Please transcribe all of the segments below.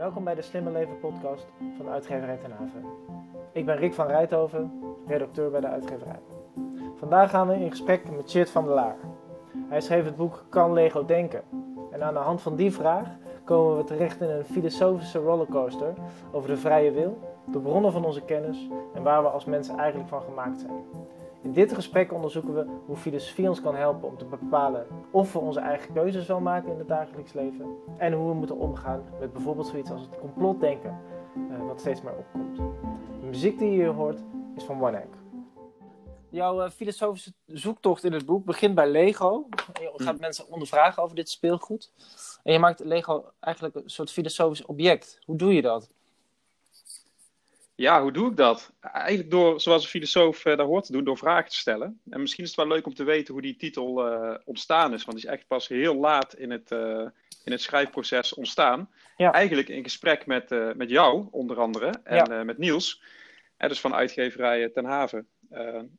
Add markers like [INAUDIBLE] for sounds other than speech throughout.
Welkom bij de Slimme Leven podcast van uitgeverij Ten Haven. Ik ben Rick van Rijthoven, redacteur bij de uitgeverij. Vandaag gaan we in gesprek met Chit van der Laar. Hij schreef het boek Kan Lego denken? En aan de hand van die vraag komen we terecht in een filosofische rollercoaster over de vrije wil, de bronnen van onze kennis en waar we als mensen eigenlijk van gemaakt zijn. In dit gesprek onderzoeken we hoe filosofie ons kan helpen om te bepalen of we onze eigen keuzes wel maken in het dagelijks leven en hoe we moeten omgaan met bijvoorbeeld zoiets als het complotdenken, uh, wat steeds meer opkomt. De muziek die je hier hoort is van One Egg. Jouw uh, filosofische zoektocht in het boek begint bij Lego. Je gaat mm. mensen ondervragen over dit speelgoed. En je maakt Lego eigenlijk een soort filosofisch object. Hoe doe je dat? Ja, hoe doe ik dat? Eigenlijk door, zoals een filosoof uh, daar hoort te doen, door vragen te stellen. En misschien is het wel leuk om te weten hoe die titel uh, ontstaan is. Want die is echt pas heel laat in het, uh, in het schrijfproces ontstaan. Ja. Eigenlijk in gesprek met, met jou, onder andere, en ja. met Niels. dus van uitgeverij Ten Haven.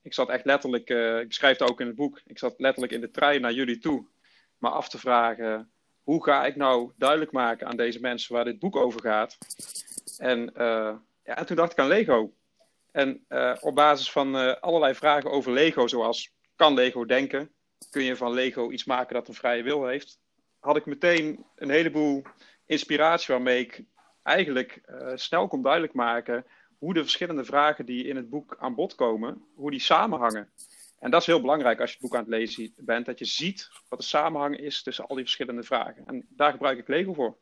ik zat echt letterlijk, ik schrijf het ook in het boek, ik zat letterlijk in de trein naar jullie toe. Maar af te vragen, hoe ga ik nou duidelijk maken aan deze mensen waar dit boek over gaat? En ja, en toen dacht ik aan Lego. En uh, op basis van uh, allerlei vragen over Lego, zoals kan Lego denken? Kun je van Lego iets maken dat een vrije wil heeft? Had ik meteen een heleboel inspiratie waarmee ik eigenlijk uh, snel kon duidelijk maken hoe de verschillende vragen die in het boek aan bod komen, hoe die samenhangen. En dat is heel belangrijk als je het boek aan het lezen bent, dat je ziet wat de samenhang is tussen al die verschillende vragen. En daar gebruik ik Lego voor.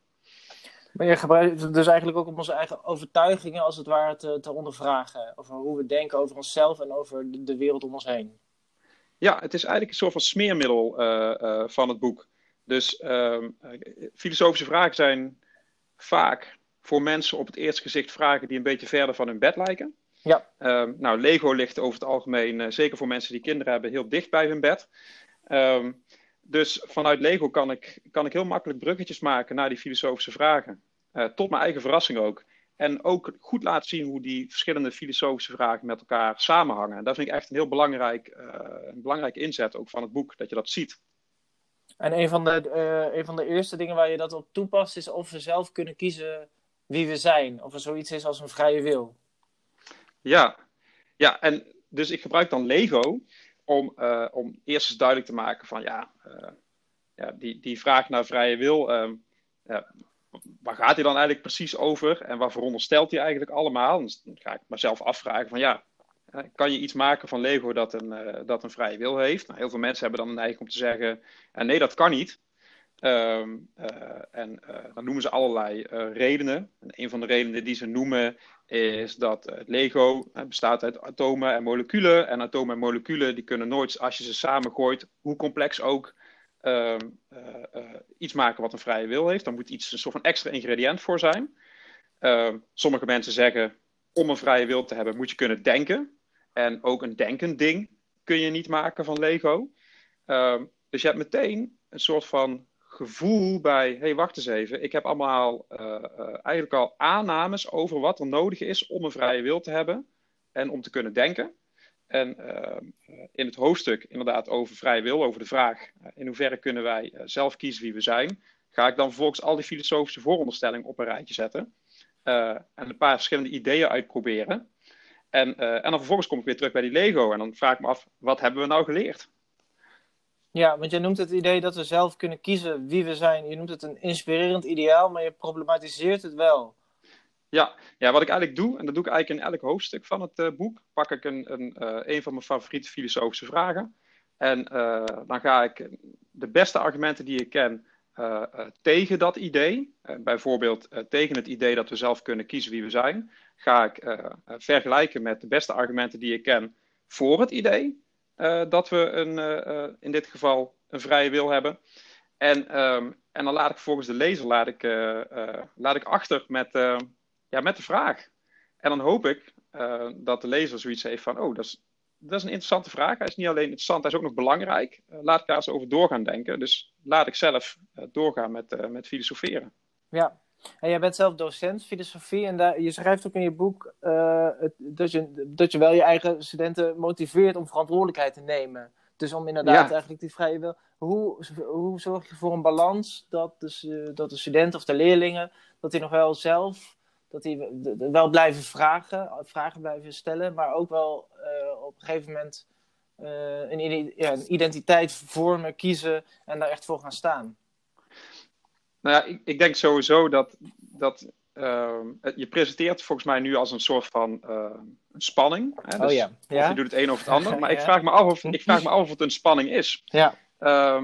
Maar je gebruikt het dus eigenlijk ook om onze eigen overtuigingen als het ware te, te ondervragen. Over hoe we denken over onszelf en over de, wereld om ons heen. Ja, het is eigenlijk een soort van smeermiddel uh, uh, van het boek. Dus uh, filosofische vragen zijn vaak voor mensen op het eerste gezicht vragen die een beetje verder van hun bed lijken. Ja. Ehm, nou, Lego ligt over het algemeen, uh, zeker voor mensen die kinderen hebben, heel dicht bij hun bed. Um, dus vanuit Lego kan ik, kan ik heel makkelijk bruggetjes maken naar die filosofische vragen. Uh, tot mijn eigen verrassing ook. En ook goed laten zien hoe die verschillende filosofische vragen met elkaar samenhangen. En dat vind ik echt een heel belangrijk, uh, een belangrijke inzet ook van het boek, dat je dat ziet. En een van, de, uh, een van de eerste dingen waar je dat op toepast is of we zelf kunnen kiezen wie we zijn. Of er zoiets is als een vrije wil. Ja, ja en dus ik gebruik dan Lego om, uh, om eerst eens duidelijk te maken van ja, ja die, die vraag naar vrije wil, uh, waar gaat hij dan eigenlijk precies over en wat veronderstelt hij eigenlijk allemaal? Dan ga ik mezelf afvragen van ja, kan je iets maken van Lego dat een, dat een vrije wil heeft? Nou, heel veel mensen hebben dan een neiging om te zeggen, nee dat kan niet. Uh, en dan noemen ze allerlei redenen. En een van de redenen die ze noemen is dat Lego bestaat uit atomen en moleculen. En atomen en moleculen die kunnen nooit, als je ze samengooit, hoe complex ook, ehm, iets maken wat een vrije wil heeft. Dan moet iets een soort van extra ingrediënt voor zijn. Ehm, sommige mensen zeggen, om een vrije wil te hebben moet je kunnen denken. En ook een denkend ding kun je niet maken van Lego. dus je hebt meteen een soort van gevoel bij, hey, wacht eens even, ik heb allemaal uh, eigenlijk al aannames over wat er nodig is om een vrije wil te hebben en om te kunnen denken. En uh, in het hoofdstuk inderdaad over vrije wil, over de vraag in hoeverre kunnen wij zelf kiezen wie we zijn, ga ik dan vervolgens al die filosofische vooronderstellingen op een rijtje zetten en een paar verschillende ideeën uitproberen. En, en dan vervolgens kom ik weer terug bij die Lego en dan vraag ik me af, wat hebben we nou geleerd? Ja, want je noemt het idee dat we zelf kunnen kiezen wie we zijn. Je noemt het een inspirerend ideaal, maar je problematiseert het wel. Ja, ja, wat ik eigenlijk doe, en dat doe ik eigenlijk in elk hoofdstuk van het uh, boek, pak ik een, een, uh, een van mijn favoriete filosofische vragen. En uh, dan ga ik de beste argumenten die ik ken tegen dat idee, bijvoorbeeld tegen het idee dat we zelf kunnen kiezen wie we zijn, ga ik vergelijken met de beste argumenten die ik ken voor het idee. Dat we een, in dit geval een vrije wil hebben. En, um, en dan laat ik volgens de lezer laat ik, laat ik achter met, ja, met de vraag. En dan hoop ik dat de lezer zoiets heeft van: oh, dat is, dat is een interessante vraag. Hij is niet alleen interessant, hij is ook nog belangrijk. laat ik daar eens over doorgaan denken. Dus laat ik zelf doorgaan met, met filosoferen. Ja, en jij bent zelf docent filosofie en daar, je schrijft ook in je boek dat, je, dat je wel je eigen studenten motiveert om verantwoordelijkheid te nemen. Dus om inderdaad eigenlijk die vrije wil. Hoe, hoe zorg je voor een balans dat de, dat de student of de leerlingen, dat die nog wel zelf, dat die wel blijven vragen, vragen blijven stellen, maar ook wel uh, op een gegeven moment uh, een, ja, een, identiteit vormen, kiezen en daar echt voor gaan staan? Nou ja, ik, ik denk sowieso dat, dat uh, je presenteert volgens mij nu als een soort van uh, spanning. Hè? Oh dus oh ja. ja. Of je doet het een of het ander. [LAUGHS] Maar ik, vraag me af of, ik vraag me af of het een spanning is. Ja. Uh,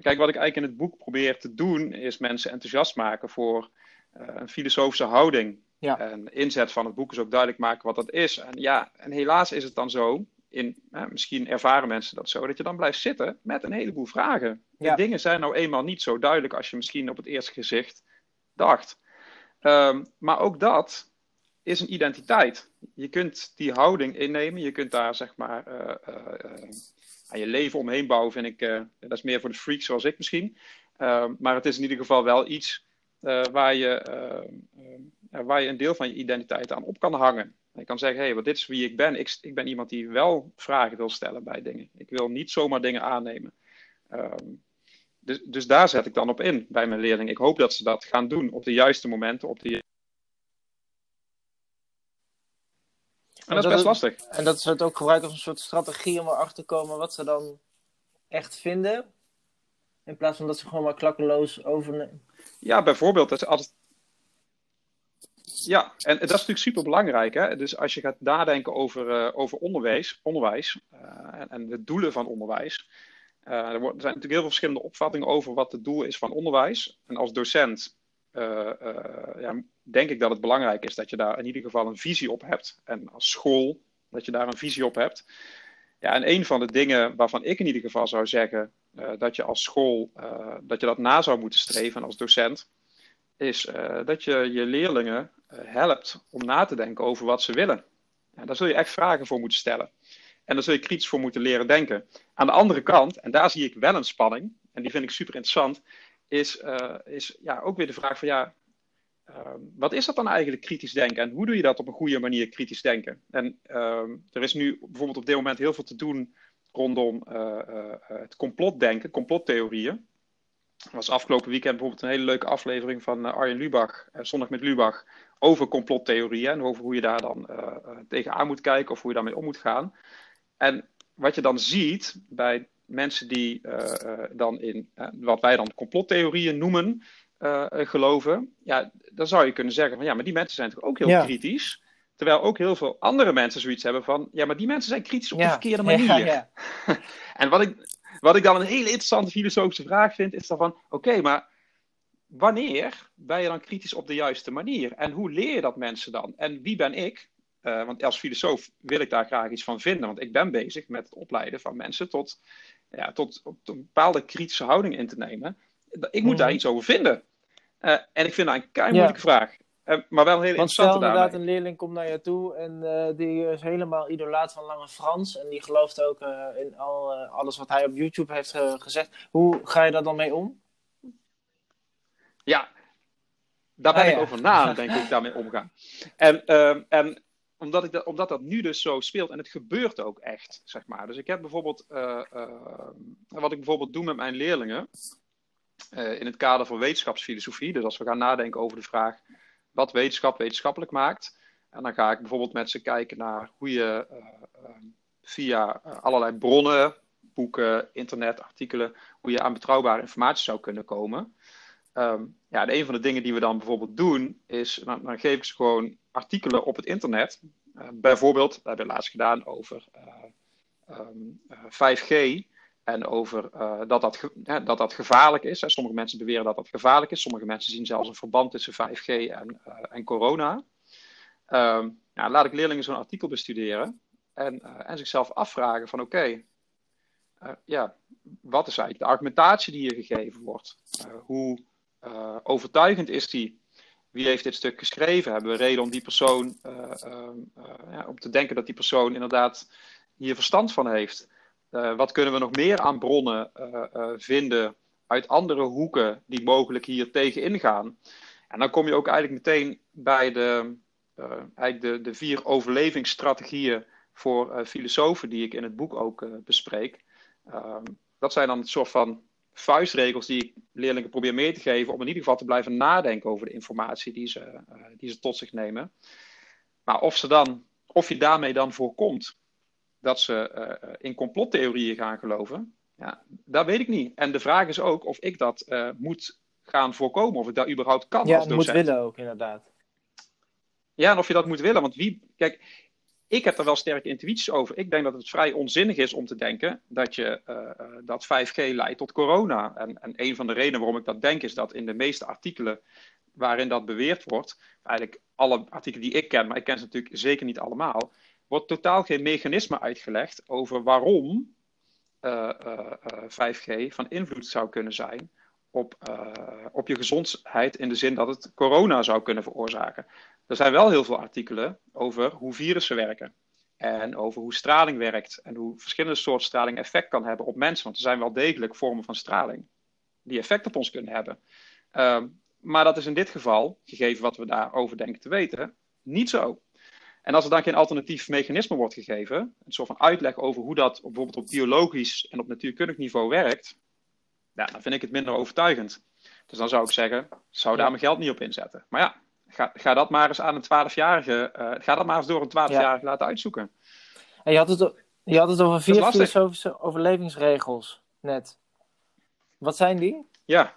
kijk, wat ik eigenlijk in het boek probeer te doen, is mensen enthousiast maken voor een filosofische houding. Ja. En inzet van het boek is ook duidelijk maken wat dat is. En ja, en helaas is het dan zo, in, misschien ervaren mensen dat zo, dat je dan blijft zitten met een heleboel vragen. Ja. De dingen zijn nou eenmaal niet zo duidelijk als je misschien op het eerste gezicht dacht. Um, maar ook dat is een identiteit. Je kunt die houding innemen, je kunt daar zeg maar uh, uh, aan je leven omheen bouwen, vind ik. dat is meer voor de freaks zoals ik misschien. Ehm, maar het is in ieder geval wel iets waar, je, ehm, waar je een deel van je identiteit aan op kan hangen. Je kan zeggen, hé, hey, dit is wie ik ben. Ik, ik, ben iemand die wel vragen wil stellen bij dingen. Ik wil niet zomaar dingen aannemen. Um, dus, dus daar zet ik dan op in bij mijn leerlingen. Ik hoop dat ze dat gaan doen op de juiste momenten. Op de... En dat, is best lastig. En dat ze het ook gebruiken als een soort strategie om erachter te komen wat ze dan echt vinden. In plaats van dat ze gewoon maar klakkeloos overnemen. Ja, bijvoorbeeld. Dat. Ja, en dat is natuurlijk super belangrijk. Hè? Dus als je gaat nadenken over, uh, over onderwijs, onderwijs uh, en, en, de doelen van onderwijs. Uh, er, zijn natuurlijk heel veel verschillende opvattingen over wat het doel is van onderwijs. En als docent ja, denk ik dat het belangrijk is dat je daar in ieder geval een visie op hebt. En als school dat je daar een visie op hebt. Ja, en een van de dingen waarvan ik in ieder geval zou zeggen dat je als school dat je dat na zou moeten streven als docent, is dat je je leerlingen helpt om na te denken over wat ze willen. Ja, daar zul je echt vragen voor moeten stellen. En daar zul je kritisch voor moeten leren denken. Aan de andere kant, en daar zie ik wel een spanning, en die vind ik super interessant, is, is ja, ook weer de vraag van ja, uh, wat is dat dan eigenlijk kritisch denken? En hoe doe je dat op een goede manier kritisch denken? En uh, er is nu bijvoorbeeld op dit moment heel veel te doen rondom uh, het complotdenken, complottheorieën. Er was afgelopen weekend bijvoorbeeld een hele leuke aflevering van Arjen Lubach, Zondag met Lubach, over complottheorieën en over hoe je daar dan tegenaan moet kijken of hoe je daarmee om moet gaan. En wat je dan ziet bij mensen die uh, dan in uh, wat wij dan complottheorieën noemen geloven, ja, dan zou je kunnen zeggen van ja, maar die mensen zijn toch ook heel kritisch. Terwijl ook heel veel andere mensen zoiets hebben van ja, maar die mensen zijn kritisch op de verkeerde manier. Ja, [LAUGHS] en wat ik, wat ik dan een hele interessante filosofische vraag vind, is dan van oké, maar wanneer ben je dan kritisch op de juiste manier? En hoe leer je dat mensen dan? En wie ben ik uh, want als filosoof wil ik daar graag iets van vinden. Want ik ben bezig met het opleiden van mensen tot, ja, tot, tot een bepaalde kritische houding in te nemen. Ik moet daar mhm. iets over vinden. Uh, en ik vind dat een kei moeilijke vraag. Uh, maar wel hele Want stel inderdaad, een leerling komt naar je toe en die is helemaal idolaat van Lange Frans. En die gelooft ook in al, alles wat hij op YouTube heeft gezegd. Hoe ga je daar dan mee om? Ja, daar ben ah, ik over na, denk ik, daarmee omgaan. En, ehm, en omdat, ik dat, omdat dat nu dus zo speelt en het gebeurt ook echt, zeg maar. Dus ik heb bijvoorbeeld, wat ik bijvoorbeeld doe met mijn leerlingen, in het kader van wetenschapsfilosofie. Dus als we gaan nadenken over de vraag wat wetenschap wetenschappelijk maakt. En dan ga ik bijvoorbeeld met ze kijken naar hoe je via allerlei bronnen, boeken, internet, artikelen, hoe je aan betrouwbare informatie zou kunnen komen. Um, ja, en een van de dingen die we dan bijvoorbeeld doen, is dan, dan geef ik ze gewoon artikelen op het internet. Bijvoorbeeld, dat hebben we laatst gedaan over uh, um, 5G en over dat, dat, dat dat gevaarlijk is. Sommige mensen beweren dat dat gevaarlijk is. Sommige mensen zien zelfs een verband tussen 5G en, en corona. Ja, laat ik leerlingen zo'n artikel bestuderen en, en zichzelf afvragen van oké, ja, wat is eigenlijk de argumentatie die hier gegeven wordt? hoe overtuigend is die? Wie heeft dit stuk geschreven? Hebben we reden om die persoon, uh, ja, om te denken dat die persoon inderdaad hier verstand van heeft? Wat kunnen we nog meer aan bronnen vinden uit andere hoeken die mogelijk hier tegen ingaan? En dan kom je ook eigenlijk meteen bij de, eigenlijk de, vier overlevingsstrategieën voor filosofen die ik in het boek ook bespreek. Ehm, dat zijn dan een soort van vuistregels die ik leerlingen probeer mee te geven om in ieder geval te blijven nadenken over de informatie die ze, die ze tot zich nemen. Maar of, ze dan, of je daarmee dan voorkomt dat ze uh, in complottheorieën gaan geloven, ja, dat weet ik niet. En de vraag is ook of ik dat uh, moet gaan voorkomen, of ik dat überhaupt kan ja, als docent. moet willen ook, inderdaad. Ja, en of je dat moet willen. Want wie, kijk, ik heb er wel sterke intuïties over. Ik denk dat het vrij onzinnig is om te denken dat, je, uh, dat 5G leidt tot corona. En, en een van de redenen waarom ik dat denk is dat in de meeste artikelen waarin dat beweerd wordt, eigenlijk alle artikelen die ik ken, maar ik ken ze natuurlijk zeker niet allemaal, wordt totaal geen mechanisme uitgelegd over waarom uh, 5G van invloed zou kunnen zijn op, op je gezondheid in de zin dat het corona zou kunnen veroorzaken. Er zijn wel heel veel artikelen over hoe virussen werken. En over hoe straling werkt. En hoe verschillende soorten straling effect kan hebben op mensen. Want er zijn wel degelijk vormen van straling die effect op ons kunnen hebben. Uh, maar dat is in dit geval, gegeven wat we daarover denken te weten, niet zo. En als er dan geen alternatief mechanisme wordt gegeven, een soort van uitleg over hoe dat bijvoorbeeld op biologisch en op natuurkundig niveau werkt, ja, dan vind ik het minder overtuigend. Dus dan zou ik zeggen, zou daar mijn geld niet op inzetten. Maar ja, Ga, ga dat maar eens aan een 12-jarige, uh, ga dat maar eens door een 12-jarige ja. laten uitzoeken. En je had het, je had het over vier filosofische overlevingsregels net. Wat zijn die? Ja.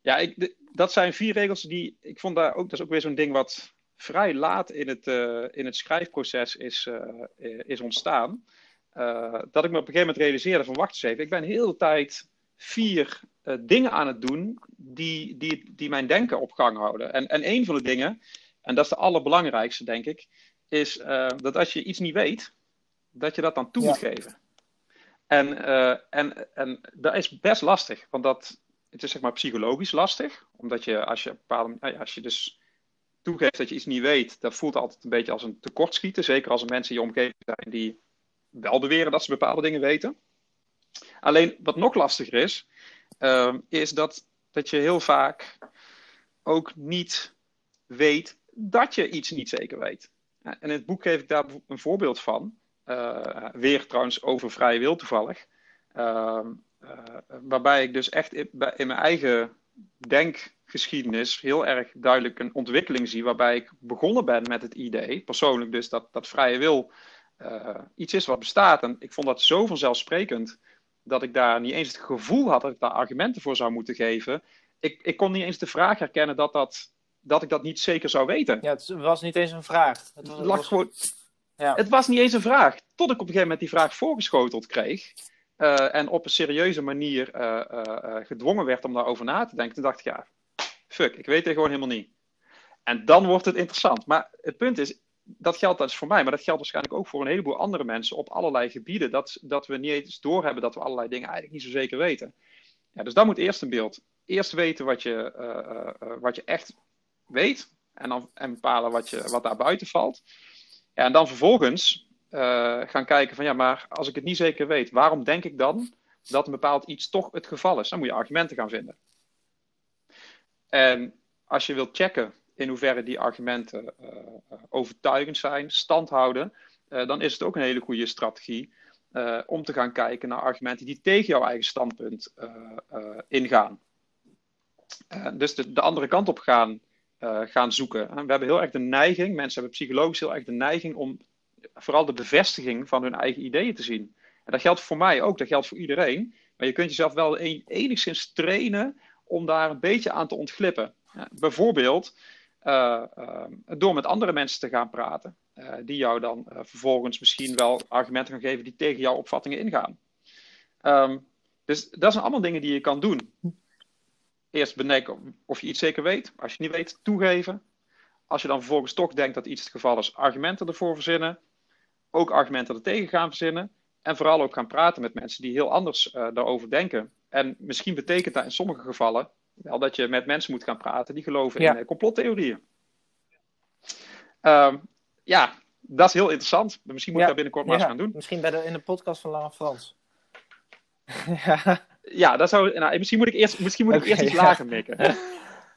Ja, ik, dat zijn vier regels die, ik vond daar ook, dat is ook weer zo'n ding wat vrij laat in het, uh, in het schrijfproces is, uh, is ontstaan. dat ik me op een gegeven moment realiseerde van wacht eens even, ik ben heel de tijd vier dingen aan het doen die, die, die mijn denken op gang houden. En, en een van de dingen, en dat is de allerbelangrijkste denk ik, is dat als je iets niet weet, dat je dat dan toe ja. moet geven. En, uh, en, en dat is best lastig, want dat, het is zeg maar psychologisch lastig, omdat je als je, bepaalde, als je dus toegeeft dat je iets niet weet, dat voelt altijd een beetje als een tekortschieten, zeker als er mensen in je omgeving zijn die wel beweren dat ze bepaalde dingen weten. Alleen wat nog lastiger is, uh, is dat, dat je heel vaak ook niet weet dat je iets niet zeker weet. En in het boek geef ik daar een voorbeeld van. Uh, weer trouwens over vrije wil toevallig. Uh, waarbij ik dus echt in, mijn eigen denkgeschiedenis heel erg duidelijk een ontwikkeling zie. Waarbij ik begonnen ben met het idee, persoonlijk dus, dat, dat vrije wil uh, iets is wat bestaat. En ik vond dat zo vanzelfsprekend dat ik daar niet eens het gevoel had dat ik daar argumenten voor zou moeten geven. Ik, ik kon niet eens de vraag herkennen dat, dat, dat ik dat niet zeker zou weten. Ja, het was niet eens een vraag. Het, was, het, gewoon, ja. het was niet eens een vraag. Tot ik op een gegeven moment die vraag voorgeschoteld kreeg. Uh, en op een serieuze manier uh, gedwongen werd om daarover na te denken. Toen dacht ik, ja, fuck, ik weet het gewoon helemaal niet. En dan wordt het interessant. Maar het punt is, dat geldt dus voor mij, maar dat geldt waarschijnlijk ook voor een heleboel andere mensen op allerlei gebieden. Dat, dat we niet eens doorhebben dat we allerlei dingen eigenlijk niet zo zeker weten. Ja, dus dat moet eerst een beeld. Eerst weten wat je, uh, uh, wat je echt weet en, dan, en bepalen wat, je, wat daar buiten valt. Ja, en dan vervolgens gaan kijken van ja, maar als ik het niet zeker weet, waarom denk ik dan dat een bepaald iets toch het geval is? Dan moet je argumenten gaan vinden. En als je wilt checken in hoeverre die argumenten uh, overtuigend zijn, stand houden, uh, dan is het ook een hele goede strategie om te gaan kijken naar argumenten die tegen jouw eigen standpunt ingaan. dus de, de, andere kant op gaan, gaan zoeken. We hebben heel erg de neiging, mensen hebben psychologisch heel erg de neiging om vooral de bevestiging van hun eigen ideeën te zien. En dat geldt voor mij ook, dat geldt voor iedereen. Maar je kunt jezelf wel enigszins trainen om daar een beetje aan te ontglippen. Ja, bijvoorbeeld, uh, uh, door met andere mensen te gaan praten, uh, die jou dan vervolgens misschien wel argumenten gaan geven die tegen jouw opvattingen ingaan. Um, dus dat zijn allemaal dingen die je kan doen. Eerst bedenken of je iets zeker weet. Als je niet weet, toegeven. Als je dan vervolgens toch denkt dat iets het geval is, argumenten ervoor verzinnen. Ook argumenten er tegen gaan verzinnen. En vooral ook gaan praten met mensen die heel anders daarover denken. En misschien betekent dat in sommige gevallen wel dat je met mensen moet gaan praten die geloven ja. in complottheorieën. Um, ja, dat is heel interessant. Misschien moet ik dat binnenkort maar ja. eens gaan doen. Misschien bij de, in de podcast van Lange Frans. [LAUGHS] ja. ja, dat zou, nou, misschien moet ik eerst, misschien moet okay, ik eerst iets lager mikken. [LAUGHS]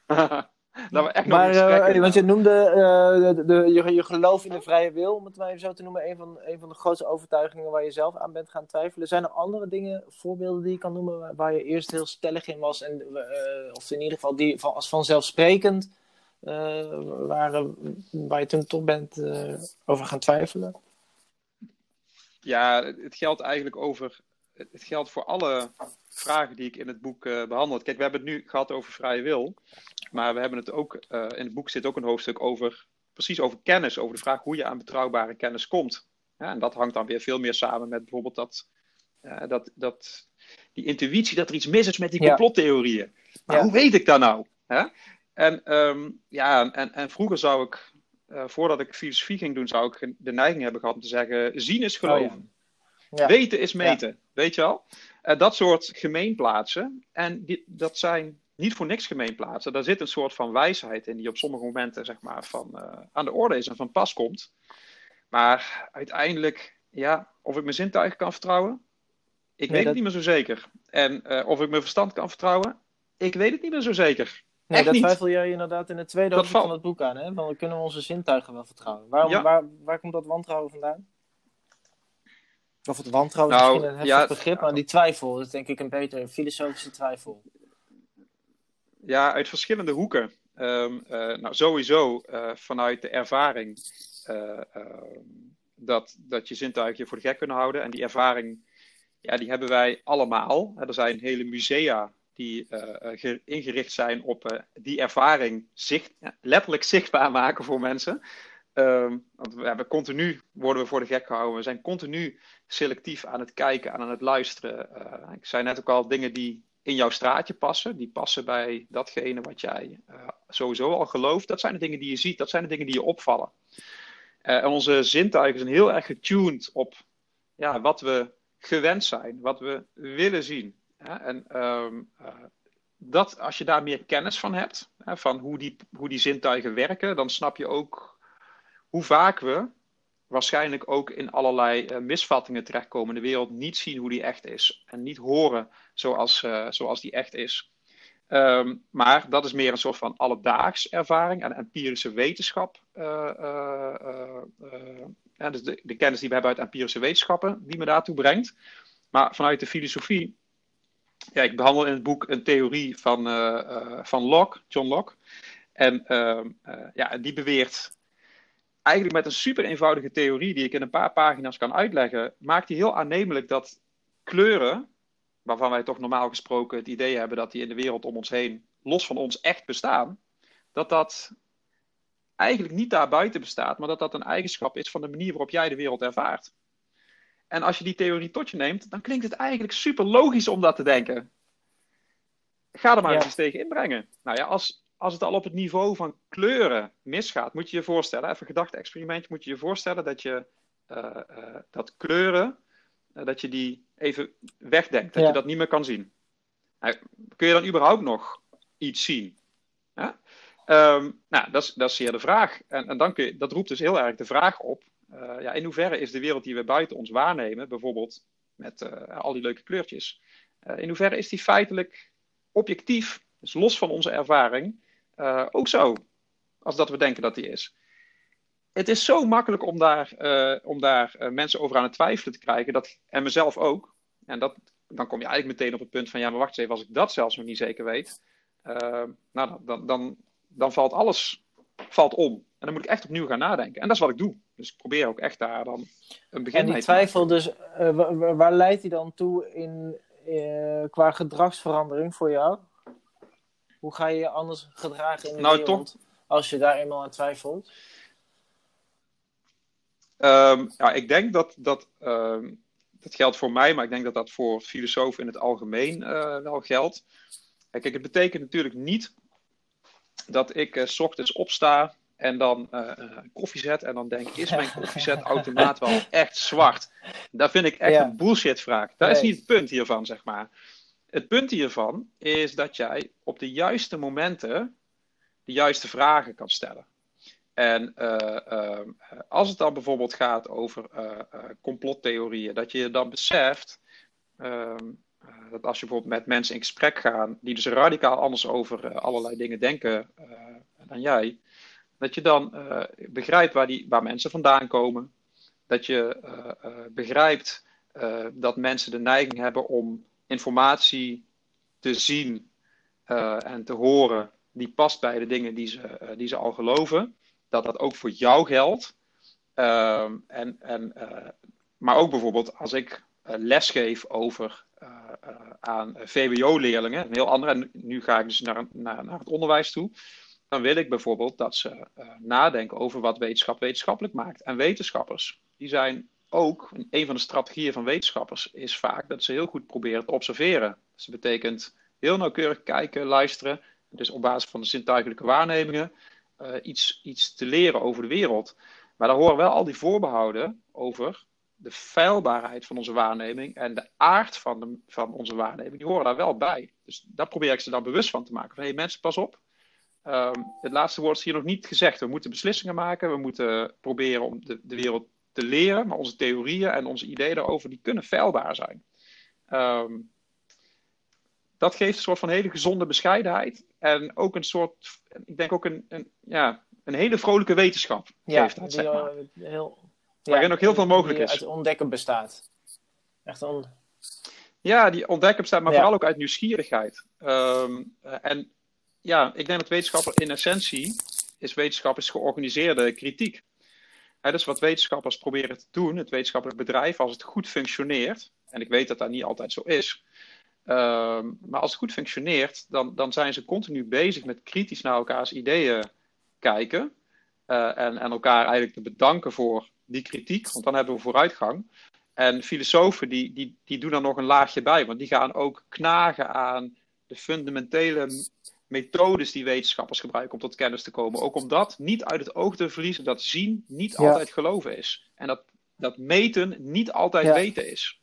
[LAUGHS] [LAUGHS] dat we echt maar, nog uh, Want je noemde uh, de, de, je, je geloof in de vrije wil, om het maar even zo te noemen, een van, een van de grootste overtuigingen waar je zelf aan bent gaan twijfelen. Zijn er andere dingen, voorbeelden die je kan noemen, waar je eerst heel stellig in was, en, uh, of in ieder geval die van, als vanzelfsprekend waren, waar je toen toch bent over gaan twijfelen? Ja, het geldt eigenlijk over. Het geldt voor alle vragen die ik in het boek uh, behandel. Kijk, we hebben het nu gehad over vrije wil. Maar we hebben het ook. Uh, in het boek zit ook een hoofdstuk over. Precies over kennis. Over de vraag hoe je aan betrouwbare kennis komt. Ja, en dat hangt dan weer veel meer samen met bijvoorbeeld dat. Uh, dat, dat die intuïtie dat er iets mis is met die complottheorieën. Maar ja. hoe weet ik dat nou? Hè? En, um, ja, en, en vroeger zou ik. voordat ik filosofie ging doen, zou ik de neiging hebben gehad om te zeggen: zien is geloven. Oh, ja. Weten is meten. Weet je wel? Uh, dat soort gemeenplaatsen. En die, dat zijn niet voor niks gemeenplaatsen. Daar zit een soort van wijsheid in die op sommige momenten zeg maar, van, uh, aan de orde is en van pas komt. Maar uiteindelijk, ja, of ik mijn zintuigen kan vertrouwen, ik nee, weet dat... het niet meer zo zeker. En uh, of ik mijn verstand kan vertrouwen, ik weet het niet meer zo zeker. Nee, Echt dat niet. twijfel jij inderdaad in het tweede hoofdstuk van het boek aan. Hè? Want kunnen we onze zintuigen wel vertrouwen. Waarom, ja. waar, waar komt dat wantrouwen vandaan? Of het wantrouwen is Nou, misschien een heftig ja, begrip, maar die twijfel is denk ik een betere filosofische twijfel. Ja, uit verschillende hoeken. Ehm, eh, nou, sowieso eh, vanuit de ervaring eh, ehm, dat, dat je zintuigen je voor de gek kunnen houden. En die ervaring, ja, die hebben wij allemaal. Er zijn hele musea die ge- ingericht zijn op die ervaring zicht, letterlijk zichtbaar maken voor mensen. Ehm, want we hebben continu worden we voor de gek gehouden. We zijn continu selectief aan het kijken, aan het luisteren. Ik zei net ook al dingen die in jouw straatje passen. Die passen bij datgene wat jij uh, sowieso al gelooft. Dat zijn de dingen die je ziet. Dat zijn de dingen die je opvallen. Uh, en onze zintuigen zijn heel erg getuned op ja, wat we gewend zijn. Wat we willen zien. En um, dat, als je daar meer kennis van hebt. van hoe die, hoe die zintuigen werken. Dan snap je ook hoe vaak we waarschijnlijk ook in allerlei uh, misvattingen terechtkomen de wereld, niet zien hoe die echt is en niet horen zoals, uh, zoals die echt is. Um, maar dat is meer een soort van alledaags ervaring en empirische wetenschap. Uh, dus de, de, kennis die we hebben uit empirische wetenschappen, die me daartoe brengt. Maar vanuit de filosofie, ja, ik behandel in het boek een theorie van, van Locke, John Locke. En ehm, ja, die beweert eigenlijk met een super eenvoudige theorie die ik in een paar pagina's kan uitleggen, maakt hij heel aannemelijk dat kleuren, waarvan wij toch normaal gesproken het idee hebben dat die in de wereld om ons heen los van ons echt bestaan, dat dat eigenlijk niet daarbuiten bestaat, maar dat dat een eigenschap is van de manier waarop jij de wereld ervaart. En als je die theorie tot je neemt, dan klinkt het eigenlijk super logisch om dat te denken. Ga er maar ja. eens tegen inbrengen. Nou ja, als, als het al op het niveau van kleuren misgaat, moet je je voorstellen, even gedachte-experimentje, moet je je voorstellen dat je uh, uh, dat kleuren, uh, dat je die even wegdenkt, dat ja. je dat niet meer kan zien. Nou, kun je dan überhaupt nog iets zien? Ja? Um, nou, dat is, dat is zeer de vraag. En, en dan kun je, dat roept dus heel erg de vraag op, ja, in hoeverre is de wereld die we buiten ons waarnemen, bijvoorbeeld met al die leuke kleurtjes, in hoeverre is die feitelijk objectief, dus los van onze ervaring, uh, ook zo. Als dat we denken dat die is. Het is zo makkelijk om daar, uh, om daar uh, mensen over aan het twijfelen te krijgen. Dat, en mezelf ook. En dat, dan kom je eigenlijk meteen op het punt van: ja, maar wacht eens even, als ik dat zelfs nog niet zeker weet. nou, dan, dan, dan valt alles valt om. En dan moet ik echt opnieuw gaan nadenken. En dat is wat ik doe. Dus ik probeer ook echt daar dan een begin en die mee twijfel, dus, waar, waar leidt die dan toe in, qua gedragsverandering voor jou? Hoe ga je je anders gedragen in de nou, wereld toch... als je daar eenmaal aan twijfelt? Um, ja, ik denk dat dat, um, dat geldt voor mij, maar ik denk dat dat voor filosofen in het algemeen uh, wel geldt. Kijk, het betekent natuurlijk niet dat ik uh, s ochtends opsta en dan uh, koffie zet en dan denk, is mijn [LAUGHS] koffiezetautomaat wel echt zwart? Dat vind ik echt ja. een bullshit vraag. Dat nee. is niet het punt hiervan, zeg maar. Het punt hiervan is dat jij op de juiste momenten de juiste vragen kan stellen. En uh, uh, als het dan bijvoorbeeld gaat over uh, complottheorieën, dat je dan beseft ehm, dat als je bijvoorbeeld met mensen in gesprek gaat, die dus radicaal anders over allerlei dingen denken dan jij, dat je dan begrijpt waar, die, waar mensen vandaan komen. Dat je begrijpt dat mensen de neiging hebben om informatie te zien en te horen die past bij de dingen die ze, die ze al geloven. Dat dat ook voor jou geldt. Ehm, en, en, maar ook bijvoorbeeld als ik lesgeef over aan VWO-leerlingen, een heel andere, en nu ga ik dus naar, naar, naar het onderwijs toe dan wil ik bijvoorbeeld dat ze nadenken over wat wetenschap wetenschappelijk maakt. En wetenschappers, die zijn ook, een van de strategieën van wetenschappers is vaak dat ze heel goed proberen te observeren. Dus dat betekent heel nauwkeurig kijken, luisteren, dus op basis van de zintuigelijke waarnemingen uh, iets, iets te leren over de wereld. Maar daar horen wel al die voorbehouden over de feilbaarheid van onze waarneming en de aard van, de, van onze waarneming, die horen daar wel bij. Dus daar probeer ik ze dan bewust van te maken. Hé hey, mensen, pas op, Um, het laatste woord is hier nog niet gezegd. We moeten beslissingen maken. We moeten proberen om de, de wereld te leren. Maar onze theorieën en onze ideeën daarover die kunnen feilbaar zijn. Um, dat geeft een soort van hele gezonde bescheidenheid. En ook een soort, ik denk ook een, een ja, een hele vrolijke wetenschap. Ja, geeft dat, zeg maar. heel, ja, waarin ook heel veel mogelijk die is. uit ontdekken bestaat. Echt on... Ja, die ontdekken bestaat, maar vooral ook uit nieuwsgierigheid. Um, en ja, ik denk dat wetenschap in essentie is wetenschap is georganiseerde kritiek. He, dus wat wetenschappers proberen te doen, het wetenschappelijk bedrijf, als het goed functioneert, en ik weet dat dat niet altijd zo is, uh, maar als het goed functioneert, dan, dan zijn ze continu bezig met kritisch naar elkaars ideeën kijken uh, en, en elkaar eigenlijk te bedanken voor die kritiek, want dan hebben we vooruitgang. En filosofen die, die, die doen er nog een laagje bij, want die gaan ook knagen aan de fundamentele methodes die wetenschappers gebruiken om tot kennis te komen. Ook omdat niet uit het oog te verliezen dat zien niet altijd geloven is. En dat, dat meten niet altijd weten is.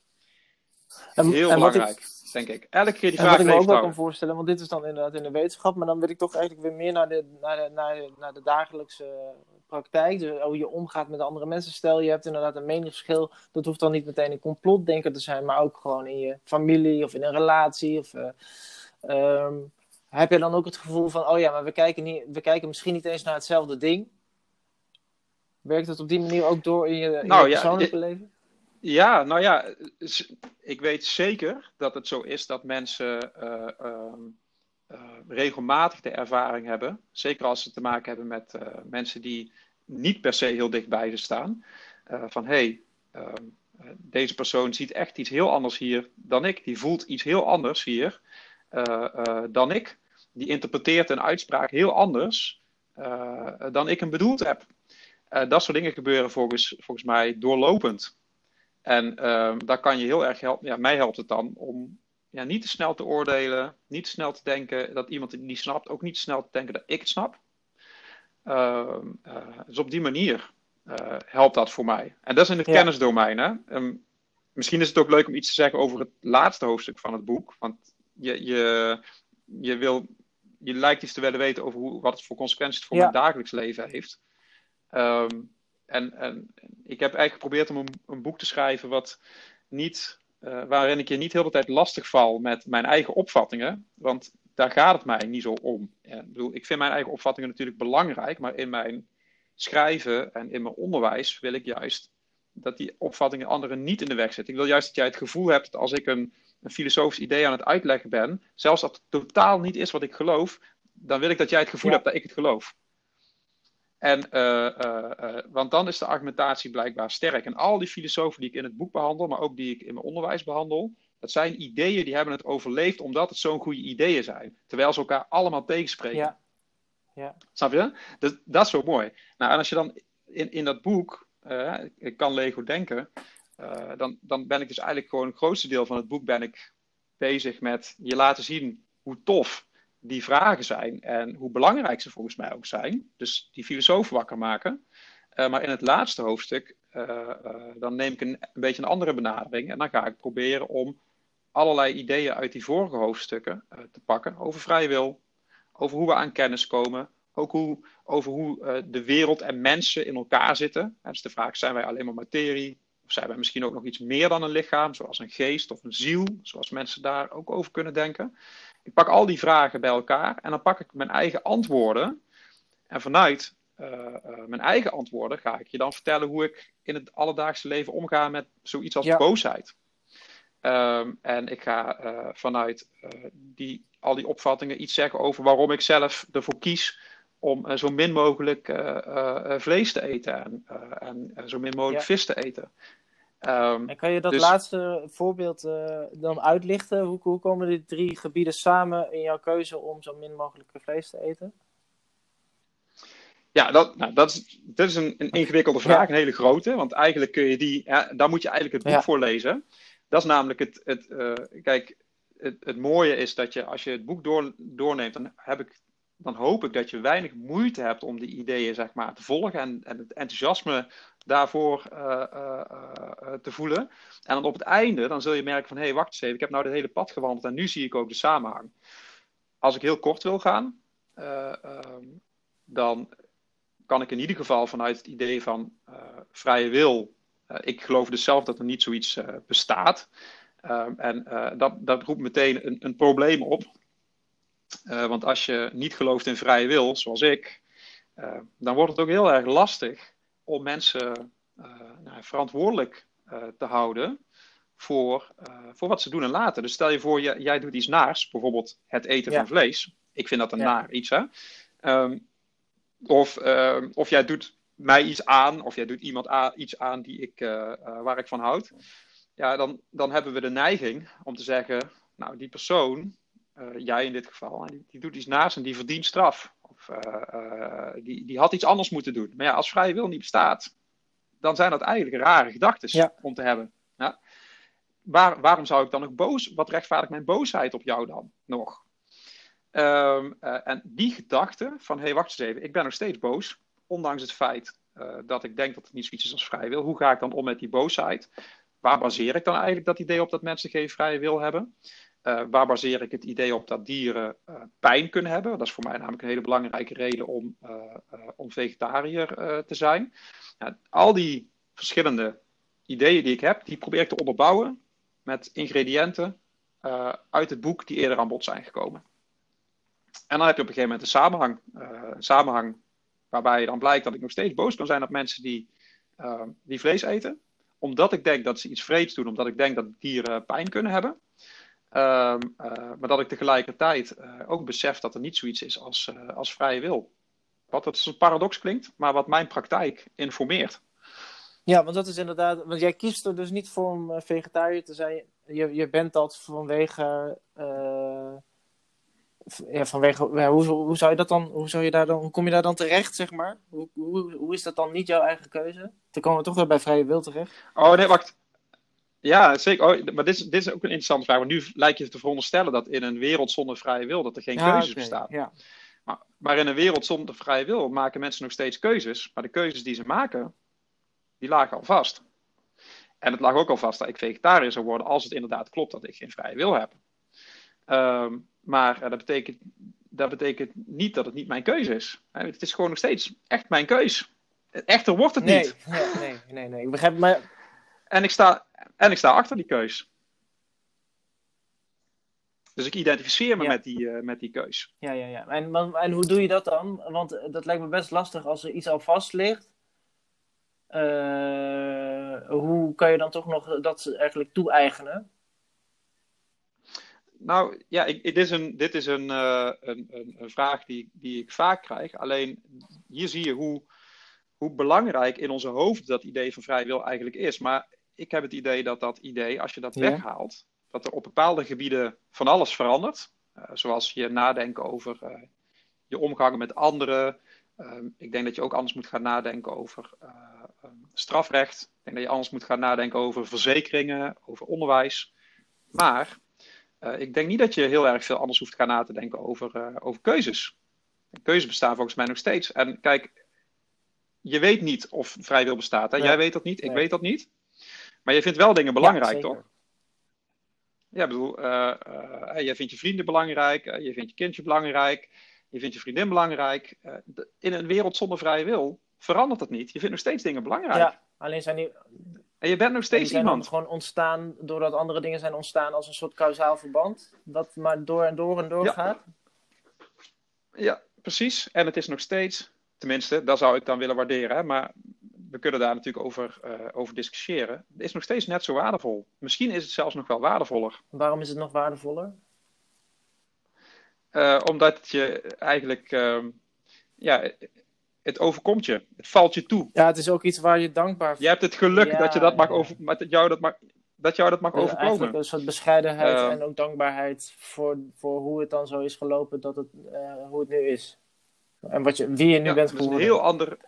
En, Heel belangrijk, ik, denk ik. Elke keer die vraag Wat ik me ook wel kan voorstellen, want dit is dan inderdaad in de wetenschap, maar dan wil ik toch eigenlijk weer meer naar de, naar de, naar de, naar de dagelijkse praktijk. Dus hoe je omgaat met andere mensen. Stel, je hebt inderdaad een meningsverschil. Dat hoeft dan niet meteen een complotdenker te zijn, maar ook gewoon in je familie of in een relatie. Of, uh, um, heb je dan ook het gevoel van, oh ja, maar we kijken, niet, we kijken misschien niet eens naar hetzelfde ding? Werkt het op die manier ook door in je, in nou, je persoonlijke ja, leven? Ja, nou ja, ik weet zeker dat het zo is dat mensen uh, uh, regelmatig de ervaring hebben, zeker als ze te maken hebben met mensen die niet per se heel dichtbij ze staan, van hé, hey, ehm, deze persoon ziet echt iets heel anders hier dan ik, die voelt iets heel anders hier. Eh, eh, dan ik. Die interpreteert een uitspraak heel anders eh, dan ik hem bedoeld heb. dat soort dingen gebeuren volgens, volgens mij doorlopend. En ehm, daar kan je heel erg helpen. Ja, mij helpt het dan om ja, niet te snel te oordelen, niet te snel te denken dat iemand het niet snapt, ook niet te snel te denken dat ik het snap. Uh, uh, dus op die manier uh, helpt dat voor mij. En dat is in het ja. kennisdomein. Hè? Um, misschien is het ook leuk om iets te zeggen over het laatste hoofdstuk van het boek. Want je, je, je, wil, je lijkt iets te willen weten over hoe, wat het voor consequenties het voor mijn dagelijks leven heeft. Um, en, en ik heb eigenlijk geprobeerd om een, een boek te schrijven wat niet, uh, waarin ik je niet heel de tijd lastig val met mijn eigen opvattingen. Want daar gaat het mij niet zo om. Ja, ik, bedoel, ik vind mijn eigen opvattingen natuurlijk belangrijk, maar in mijn schrijven en in mijn onderwijs wil ik juist dat die opvattingen anderen niet in de weg zitten. Ik wil juist dat jij het gevoel hebt dat als ik een een filosofisch idee aan het uitleggen ben, zelfs als het totaal niet is wat ik geloof, dan wil ik dat jij het gevoel hebt dat ik het geloof. En, uh, uh, uh, want dan is de argumentatie blijkbaar sterk. En al die filosofen die ik in het boek behandel, maar ook die ik in mijn onderwijs behandel, dat zijn ideeën die hebben het overleefd omdat het zo'n goede ideeën zijn. Terwijl ze elkaar allemaal tegenspreken. Ja. Ja. Snap je? Dus, dat is zo mooi. Nou, en als je dan in, in dat boek, ik kan Lego denken, uh, dan, dan ben ik dus eigenlijk gewoon het grootste deel van het boek ben ik bezig met je laten zien hoe tof die vragen zijn en hoe belangrijk ze volgens mij ook zijn. Dus die filosofen wakker maken. Uh, maar in het laatste hoofdstuk, uh, dan neem ik een, beetje een andere benadering en dan ga ik proberen om allerlei ideeën uit die vorige hoofdstukken te pakken over vrije wil, over hoe we aan kennis komen, ook hoe, over hoe de wereld en mensen in elkaar zitten. dus de vraag, zijn wij alleen maar materie? Of zijn wij misschien ook nog iets meer dan een lichaam, zoals een geest of een ziel, zoals mensen daar ook over kunnen denken. Ik pak al die vragen bij elkaar en dan pak ik mijn eigen antwoorden. En vanuit mijn eigen antwoorden ga ik je dan vertellen hoe ik in het alledaagse leven omga met zoiets als boosheid. Ehm, en ik ga vanuit die, al die opvattingen iets zeggen over waarom ik zelf ervoor kies om zo min mogelijk vlees te eten en, en zo min mogelijk vis te eten. Um, en kan je dat dus- laatste voorbeeld uh, dan uitlichten? Hoe, hoe komen die drie gebieden samen in jouw keuze om zo min mogelijk vlees te eten? Ja, dat, nou, dat, is, dat is een, een ingewikkelde vraag, een hele grote. Want eigenlijk kun je die, ja, daar moet je eigenlijk het boek voor lezen. Dat is namelijk het, het uh, kijk, het, het mooie is dat je, als je het boek door, doorneemt, dan heb ik dan hoop ik dat je weinig moeite hebt om die ideeën zeg maar, te volgen en, en het enthousiasme daarvoor uh, uh, te voelen. En dan op het einde, dan zul je merken van, hé, hey, wacht eens even, ik heb nou het hele pad gewandeld en nu zie ik ook de samenhang. Als ik heel kort wil gaan, ehm, dan kan ik in ieder geval vanuit het idee van vrije wil, ik geloof dus zelf dat er niet zoiets bestaat. Ehm, en dat, dat roept meteen een, een probleem op. want als je niet gelooft in vrije wil, zoals ik, dan wordt het ook heel erg lastig om mensen uh, nou, verantwoordelijk uh, te houden voor, uh, voor wat ze doen en laten. Dus stel je voor, jij, jij doet iets naars, bijvoorbeeld het eten ja. van vlees. Ik vind dat een ja. naar iets, hè. Um, of, uh, of jij doet mij iets aan, of jij doet iemand iets aan die ik, waar ik van houd. Ja, dan, dan hebben we de neiging om te zeggen, nou, die persoon, jij in dit geval, die, die doet iets naars en die verdient straf. Of uh, die, die had iets anders moeten doen. Maar ja, als vrije wil niet bestaat, dan zijn dat eigenlijk rare gedachten ja. om te hebben. Ja? Waar, waarom zou ik dan nog boos? Wat rechtvaardigt mijn boosheid op jou dan nog? Um, uh, en die gedachte van, hé, hey, wacht eens even, ik ben nog steeds boos, ondanks het feit uh, dat ik denk dat het niet zoiets is als vrije wil. Hoe ga ik dan om met die boosheid? Waar baseer ik dan eigenlijk dat idee op dat mensen geen vrije wil hebben? Uh, waar baseer ik het idee op dat dieren uh, pijn kunnen hebben? Dat is voor mij namelijk een hele belangrijke reden om, uh, om vegetariër te zijn. Al die verschillende ideeën die ik heb, die probeer ik te onderbouwen met ingrediënten uit het boek die eerder aan bod zijn gekomen. En dan heb je op een gegeven moment een samenhang, een samenhang waarbij dan blijkt dat ik nog steeds boos kan zijn op mensen die, die vlees eten. Omdat ik denk dat ze iets vreeds doen, omdat ik denk dat dieren pijn kunnen hebben. Um, uh, maar dat ik tegelijkertijd uh, ook besef dat er niet zoiets is als, uh, als vrije wil. Wat is een paradox klinkt, maar wat mijn praktijk informeert. Ja, want dat is inderdaad. Want jij kiest er dus niet voor om vegetariër te zijn. Je, je bent dat vanwege. ja, vanwege ja, hoe, hoe zou je dat dan. Hoe, zou je daar dan, hoe kom je daar dan terecht, zeg maar? Hoe, hoe, hoe is dat dan niet jouw eigen keuze? Dan komen we toch weer bij vrije wil terecht. Oh nee, wacht. Ja, zeker. Oh, maar dit is, dit is ook een interessante vraag. Want nu lijkt je te veronderstellen dat in een wereld zonder vrije wil dat er geen ja, keuzes okay, bestaan. Ja. Maar, maar, in een wereld zonder vrije wil maken mensen nog steeds keuzes. Maar de keuzes die ze maken, die lagen al vast. En het lag ook al vast dat ik vegetariër zou worden als het inderdaad klopt dat ik geen vrije wil heb. Um, maar uh, dat, betekent, dat betekent niet dat het niet mijn keuze is. Het is gewoon nog steeds echt mijn keus. Echter wordt het nee, niet. Ja, nee, nee, nee. Ik begrijp, maar... En ik sta, en ik sta achter die keus. Dus ik identificeer me Ja. met, die, uh, met die keus. Ja, ja, ja. En, en hoe doe je dat dan? Want eh, dat lijkt me best lastig als er iets al vast ligt. Eh, hoe kan je dan toch nog dat eigenlijk toe-eigenen? Nou ja, ik, dit is een, dit is een, uh, een, een, vraag die, die ik vaak krijg. Alleen hier zie je hoe, hoe belangrijk in onze hoofd dat idee van vrije wil eigenlijk is. Maar ik heb het idee dat dat idee, als je dat Ja. weghaalt, dat er op bepaalde gebieden van alles verandert. Uh, zoals je nadenken over uh, je omgang met anderen. Um, ik denk dat je ook anders moet gaan nadenken over um, strafrecht. Ik denk dat je anders moet gaan nadenken over verzekeringen, over onderwijs. Maar ik denk niet dat je heel erg veel anders hoeft gaan na te denken over, over keuzes. Keuzes bestaan volgens mij nog steeds. En kijk, je weet niet of vrij wil bestaat. Hè? Nee. Jij weet dat niet, ik Nee. weet dat niet. Maar je vindt wel dingen belangrijk, Ja, toch? Ja, ik bedoel, uh, jij vindt je vrienden belangrijk, je vindt je kindje belangrijk, je vindt je vriendin belangrijk. De, in een wereld zonder vrije wil verandert dat niet. Je vindt nog steeds dingen belangrijk. Ja, alleen zijn die, En je bent nog steeds zijn iemand. gewoon ontstaan doordat andere dingen zijn ontstaan als een soort kausaal verband. Dat maar door en door en door Ja. gaat. Ja, precies. En het is nog steeds Tenminste, dat zou ik dan willen waarderen. Hè? Maar we kunnen daar natuurlijk over, uh, over discussiëren. Het is nog steeds net zo waardevol. Misschien is het zelfs nog wel waardevoller. Waarom is het nog waardevoller? Uh, omdat je eigenlijk, uh, ja, het overkomt je. Het valt je toe. Ja, het is ook iets waar je dankbaar voor Je hebt het geluk ja, dat je dat mag over, dat jou dat mag, dat jou dat mag dus overkomen. Eigenlijk een soort bescheidenheid en ook dankbaarheid voor, voor hoe het dan zo is gelopen, dat het, hoe het nu is. En wat je, wie je nu ja, bent geworden. Dat is een heel ander,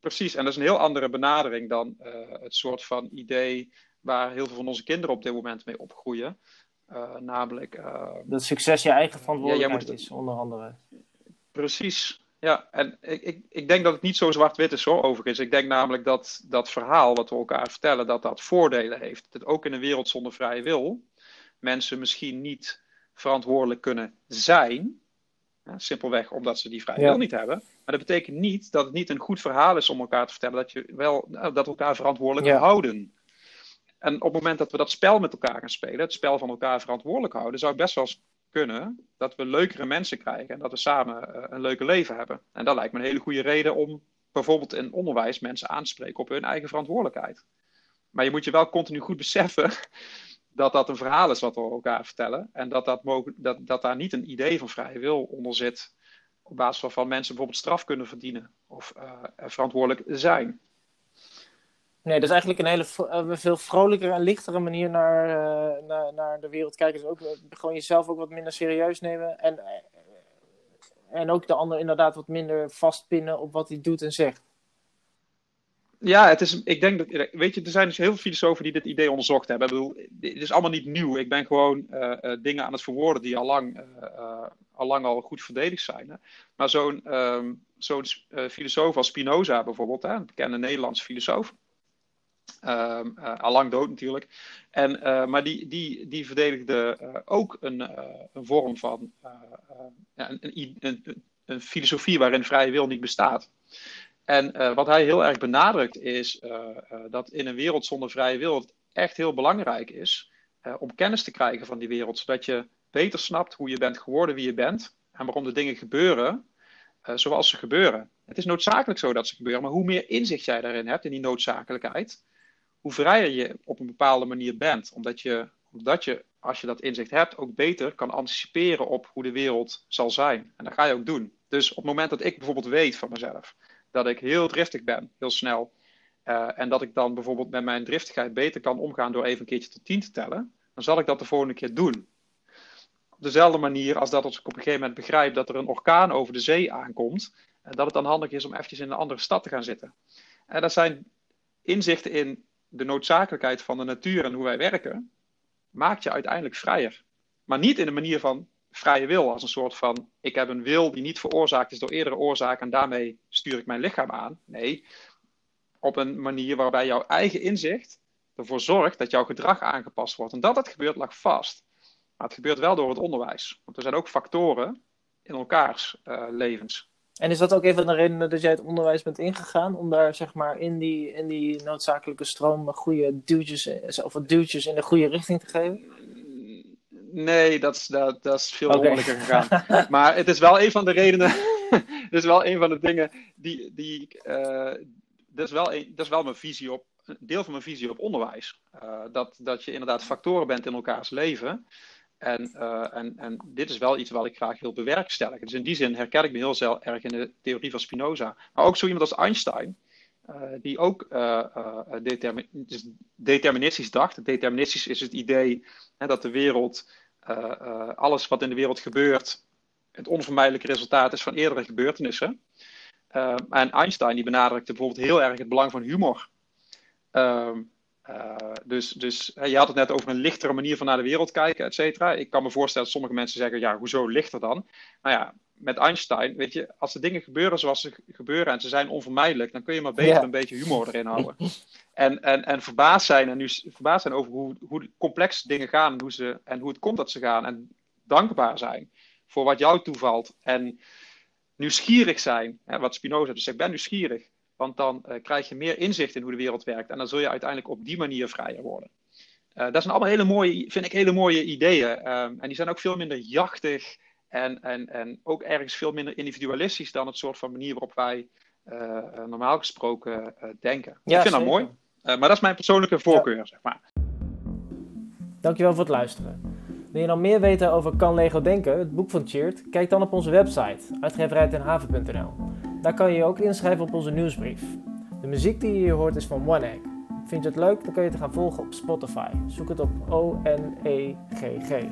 Precies, en dat is een heel andere benadering dan uh, het soort van idee waar heel veel van onze kinderen op dit moment mee opgroeien. Uh, namelijk. Uh, dat succes je eigen verantwoordelijkheid ja, is, onder andere. Precies, ja. En ik, ik, ik denk dat het niet zo zwart-wit is hoor, overigens. Ik denk namelijk dat dat verhaal wat we elkaar vertellen, dat dat voordelen heeft. Dat ook in een wereld zonder vrije wil mensen misschien niet verantwoordelijk kunnen zijn. Simpelweg omdat ze die vrije ja. wil niet hebben. Maar dat betekent niet dat het niet een goed verhaal is om elkaar te vertellen dat, je wel, nou, dat we elkaar verantwoordelijk ja. houden. En op het moment dat we dat spel met elkaar gaan spelen, het spel van elkaar verantwoordelijk houden, zou het best wel kunnen dat we leukere mensen krijgen en dat we samen uh, een leuke leven hebben. En dat lijkt me een hele goede reden om bijvoorbeeld in onderwijs mensen aan te spreken op hun eigen verantwoordelijkheid. Maar je moet je wel continu goed beseffen dat dat een verhaal is wat we elkaar vertellen. En dat, dat, mogen, dat, dat daar niet een idee van vrije wil onder zit op basis waarvan mensen bijvoorbeeld straf kunnen verdienen of uh, verantwoordelijk zijn. Nee, dat is eigenlijk een hele uh, veel vrolijkere en lichtere manier naar, uh, naar, naar de wereld kijken. Dus ook gewoon jezelf ook wat minder serieus nemen. En, en ook de ander inderdaad wat minder vastpinnen op wat hij doet en zegt. Ja, het is, ik denk dat, weet je, er zijn dus heel veel filosofen die dit idee onderzocht hebben. Ik bedoel, dit is allemaal niet nieuw. Ik ben gewoon uh, uh, dingen aan het verwoorden die al lang, uh, al, goed verdedigd zijn. Hè. Maar zo'n um, zo'n filosoof als Spinoza bijvoorbeeld, een bekende Nederlandse filosoof. Um, al lang dood natuurlijk. En, maar die, die, die verdedigde ook een, een vorm van een, een, een filosofie waarin vrije wil niet bestaat. En uh, wat hij heel erg benadrukt is uh, uh, dat in een wereld zonder vrije wil het echt heel belangrijk is om kennis te krijgen van die wereld, zodat je beter snapt hoe je bent geworden wie je bent en waarom de dingen gebeuren zoals ze gebeuren. Het is noodzakelijk zo dat ze gebeuren, maar hoe meer inzicht jij daarin hebt, in die noodzakelijkheid, hoe vrijer je op een bepaalde manier bent. Omdat je, omdat je, als je dat inzicht hebt, ook beter kan anticiperen op hoe de wereld zal zijn. En dat ga je ook doen. Dus op het moment dat ik bijvoorbeeld weet van mezelf dat ik heel driftig ben, heel snel. Uh, en dat ik dan bijvoorbeeld met mijn driftigheid beter kan omgaan door even een keertje tot tien te tellen, dan zal ik dat de volgende keer doen. Op dezelfde manier als dat als ik op een gegeven moment begrijp dat er een orkaan over de zee aankomt, en dat het dan handig is om eventjes in een andere stad te gaan zitten. En dat zijn inzichten in de noodzakelijkheid van de natuur en hoe wij werken, maakt je uiteindelijk vrijer. Maar niet in de manier van vrije wil, als een soort van: ik heb een wil die niet veroorzaakt is door eerdere oorzaken en daarmee stuur ik mijn lichaam aan. Nee, op een manier waarbij jouw eigen inzicht ervoor zorgt dat jouw gedrag aangepast wordt. En dat dat gebeurt lag vast. Maar het gebeurt wel door het onderwijs. Want er zijn ook factoren in elkaars uh, levens. En is dat ook een van de redenen dat jij het onderwijs bent ingegaan? Om daar zeg maar in die, in die noodzakelijke stroom goede duwtjes, of duwtjes in de goede richting te geven? Nee, dat is, dat, dat is veel okay. moeilijker gegaan. maar het is wel een van de redenen. [LAUGHS] het is wel een van de dingen die. die uh, dat, is wel een, dat is wel mijn visie op. Deel van mijn visie op onderwijs. Uh, dat, dat je inderdaad factoren bent in elkaars leven. En, uh, en, en dit is wel iets wat ik graag wil bewerkstelligen. Dus in die zin herken ik me heel zelf erg in de theorie van Spinoza. Maar ook zo iemand als Einstein. Uh, die ook uh, determin dus deterministisch dacht. Deterministisch is het idee hè, dat de wereld uh, uh, alles wat in de wereld gebeurt, het onvermijdelijke resultaat is van eerdere gebeurtenissen. Uh, en Einstein die benadrukte bijvoorbeeld heel erg het belang van humor. Ehm, dus, dus je had het net over een lichtere manier van naar de wereld kijken, et cetera. Ik kan me voorstellen dat sommige mensen zeggen, ja, hoezo lichter dan? Nou ja, met Einstein, weet je, als de dingen gebeuren zoals ze gebeuren en ze zijn onvermijdelijk, dan kun je maar beter een beetje humor erin houden. En, en, en verbaasd zijn en nu verbaasd zijn over hoe, hoe complex dingen gaan en hoe, ze, en hoe het komt dat ze gaan. En dankbaar zijn voor wat jou toevalt. En nieuwsgierig zijn, hè, wat Spinoza dus zegt, ben nieuwsgierig. Want dan uh, krijg je meer inzicht in hoe de wereld werkt. En dan zul je uiteindelijk op die manier vrijer worden. Uh, dat zijn allemaal hele mooie, vind ik, hele mooie ideeën. Um, en die zijn ook veel minder jachtig En, en, en ook ergens veel minder individualistisch dan het soort van manier waarop wij normaal gesproken denken. ik vind dat mooi. maar dat is mijn persoorlijke voorkeur, zeg maar. Dankjewel voor het luisteren. Wil je nog meer weten over Kan Lego Denken, het boek van Cheert? Kijk dan op onze website, uitgeverijtenhaven.nl. Daar kan je je ook inschrijven op onze nieuwsbrief. De muziek die je hier hoort is van One Egg. Vind je het leuk, dan kun je het gaan volgen op Spotify. Zoek het op O-N-E-G-G.